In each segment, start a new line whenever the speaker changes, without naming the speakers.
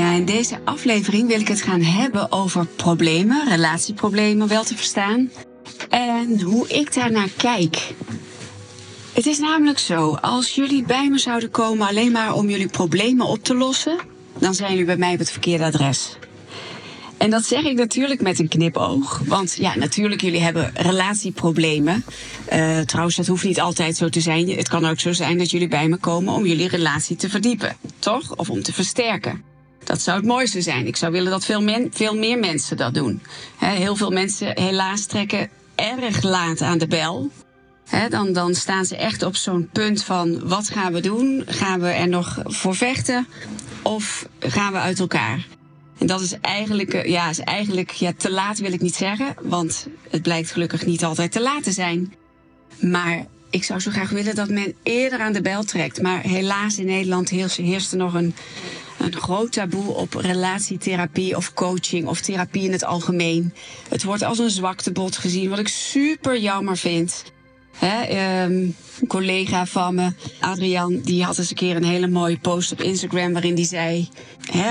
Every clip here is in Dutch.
Ja, in deze aflevering wil ik het gaan hebben over problemen, relatieproblemen wel te verstaan. En hoe ik daarnaar kijk. Het is namelijk zo, als jullie bij me zouden komen alleen maar om jullie problemen op te lossen, dan zijn jullie bij mij op het verkeerde adres. En dat zeg ik natuurlijk met een knipoog. Want ja, natuurlijk, jullie hebben relatieproblemen. Uh, trouwens, dat hoeft niet altijd zo te zijn. Het kan ook zo zijn dat jullie bij me komen om jullie relatie te verdiepen. Toch? Of om te versterken. Dat zou het mooiste zijn. Ik zou willen dat veel, men, veel meer mensen dat doen. heel veel mensen helaas trekken erg laat aan de bel. dan, dan staan ze echt op zo'n punt van wat gaan we doen? Gaan we er nog voor vechten? Of gaan we uit elkaar? En dat is eigenlijk, eh, ja, is eigenlijk ja, te laat wil ik niet zeggen. Want het blijkt gelukkig niet altijd te laat te zijn. Maar ik zou zo graag willen dat men eerder aan de bel trekt. Maar helaas in Nederland heerst er nog een een groot taboe op relatietherapie of coaching of therapie in het algemeen. Het wordt als een zwaktebod gezien, wat ik super jammer vind. Ehm, een collega van me, Adrian, die had eens een keer een hele mooie post op Instagram waarin die zei: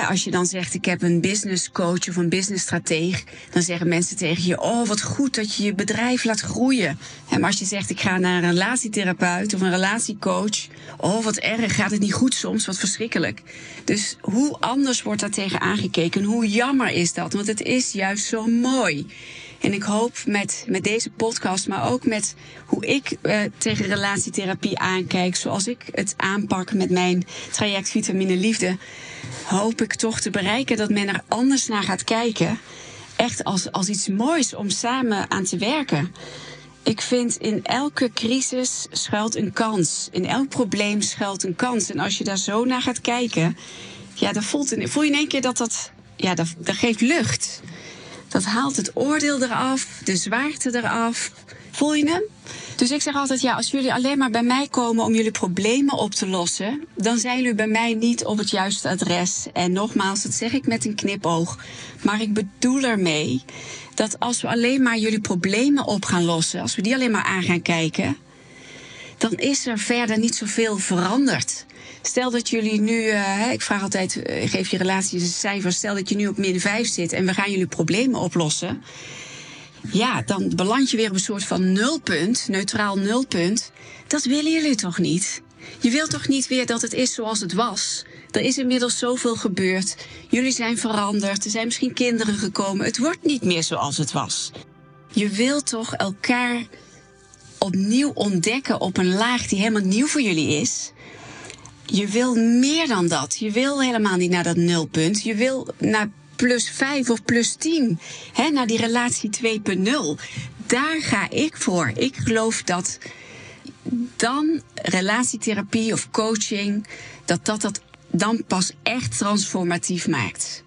als je dan zegt ik heb een business coach of een business strateeg, dan zeggen mensen tegen je: Oh, wat goed dat je je bedrijf laat groeien. maar als je zegt ik ga naar een relatietherapeut of een relatiecoach, oh, wat erg, gaat het niet goed soms, wat verschrikkelijk. Dus hoe anders wordt daar tegen aangekeken? Hoe jammer is dat? Want het is juist zo mooi. En ik hoop met, met deze podcast, maar ook met hoe ik uh, tegen relatietherapie aankijk, zoals ik het aanpak met mijn traject Vitamine Liefde, hoop ik toch te bereiken dat men er anders naar gaat kijken. Echt als, als iets moois om samen aan te werken. Ik vind in elke crisis schuilt een kans. In elk probleem schuilt een kans. En als je daar zo naar gaat kijken, ja, dan voelt, voel je in één keer dat dat, ja, dat, dat geeft lucht. Dat haalt het oordeel eraf, de zwaarte eraf. Voel je hem? Dus ik zeg altijd, ja, als jullie alleen maar bij mij komen om jullie problemen op te lossen, dan zijn jullie bij mij niet op het juiste adres. En nogmaals, dat zeg ik met een knipoog. Maar ik bedoel ermee dat als we alleen maar jullie problemen op gaan lossen, als we die alleen maar aan gaan kijken, dan is er verder niet zoveel veranderd. Stel dat jullie nu, uh, ik vraag altijd, uh, geef je relatie een cijfer. Stel dat je nu op min 5 zit en we gaan jullie problemen oplossen. Ja, dan beland je weer op een soort van nulpunt, neutraal nulpunt. Dat willen jullie toch niet? Je wilt toch niet weer dat het is zoals het was? Er is inmiddels zoveel gebeurd. Jullie zijn veranderd. Er zijn misschien kinderen gekomen. Het wordt niet meer zoals het was. Je wilt toch elkaar opnieuw ontdekken op een laag die helemaal nieuw voor jullie is je wil meer dan dat. Je wil helemaal niet naar dat nulpunt. Je wil naar plus 5 of plus 10. Hè, naar die relatie 2.0. Daar ga ik voor. Ik geloof dat dan relatietherapie of coaching, dat dat, dat dan pas echt transformatief maakt.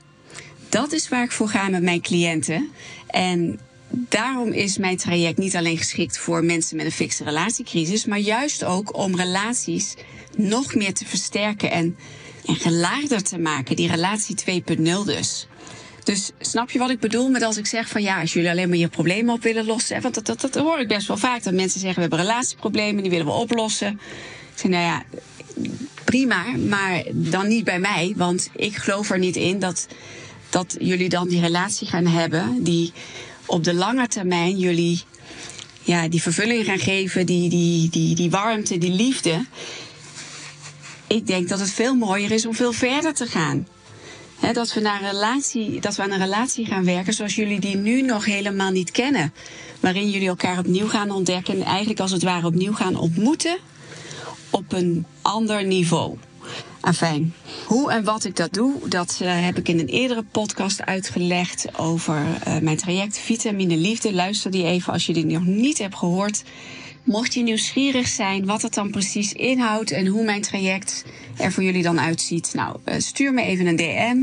Dat is waar ik voor ga met mijn cliënten. En daarom is mijn traject niet alleen geschikt voor mensen met een fikse relatiecrisis, maar juist ook om relaties nog meer te versterken en, en gelaagder te maken. Die relatie 2.0 dus. Dus snap je wat ik bedoel met als ik zeg van ja, als jullie alleen maar je problemen op willen lossen. Want dat, dat, dat hoor ik best wel vaak. Dat mensen zeggen we hebben relatieproblemen, die willen we oplossen. Ik zeg nou ja, prima, maar dan niet bij mij. Want ik geloof er niet in dat, dat jullie dan die relatie gaan hebben. Die op de lange termijn jullie ja, die vervulling gaan geven, die, die, die, die warmte, die liefde ik denk dat het veel mooier is om veel verder te gaan. dat, we naar een relatie, dat we aan een relatie gaan werken zoals jullie die nu nog helemaal niet kennen. Waarin jullie elkaar opnieuw gaan ontdekken en eigenlijk als het ware opnieuw gaan ontmoeten op een ander niveau. Afijn, hoe en wat ik dat doe, dat uh, heb ik in een eerdere podcast uitgelegd over uh, mijn traject Vitamine Liefde. Luister die even als je die nog niet hebt gehoord. Mocht je nieuwsgierig zijn wat het dan precies inhoudt en hoe mijn traject er voor jullie dan uitziet, nou, eh, stuur me even een DM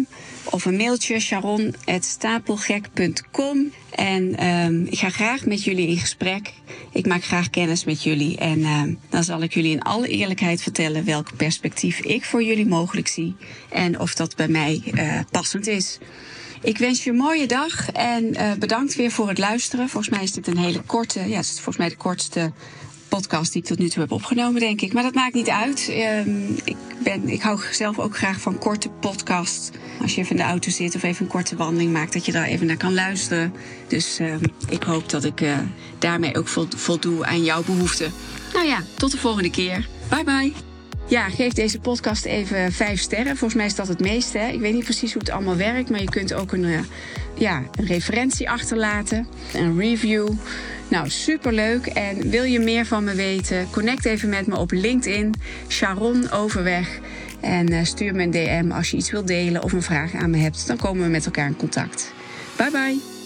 of een mailtje sharon.stapelgek.com. En ehm, ik ga graag met jullie in gesprek. Ik maak graag kennis met jullie. En ehm, dan zal ik jullie in alle eerlijkheid vertellen welk perspectief ik voor jullie mogelijk zie. En of dat bij mij uh, passend is. Ik wens je een mooie dag en uh, bedankt weer voor het luisteren. Volgens mij is dit een hele korte, ja, het is volgens mij de kortste podcast die ik tot nu toe heb opgenomen, denk ik. Maar dat maakt niet uit. Um, ik, ben, ik hou zelf ook graag van korte podcasts. Als je even in de auto zit of even een korte wandeling maakt, dat je daar even naar kan luisteren. Dus uh, ik hoop dat ik uh, daarmee ook voldoe aan jouw behoeften. Nou ja, tot de volgende keer. Bye bye. Ja, geef deze podcast even vijf sterren. Volgens mij is dat het meeste. Hè? Ik weet niet precies hoe het allemaal werkt, maar je kunt ook een, uh, ja, een referentie achterlaten, een review. Nou, superleuk. En wil je meer van me weten? Connect even met me op LinkedIn, Sharon Overweg. En uh, stuur me een DM als je iets wilt delen of een vraag aan me hebt. Dan komen we met elkaar in contact. Bye bye.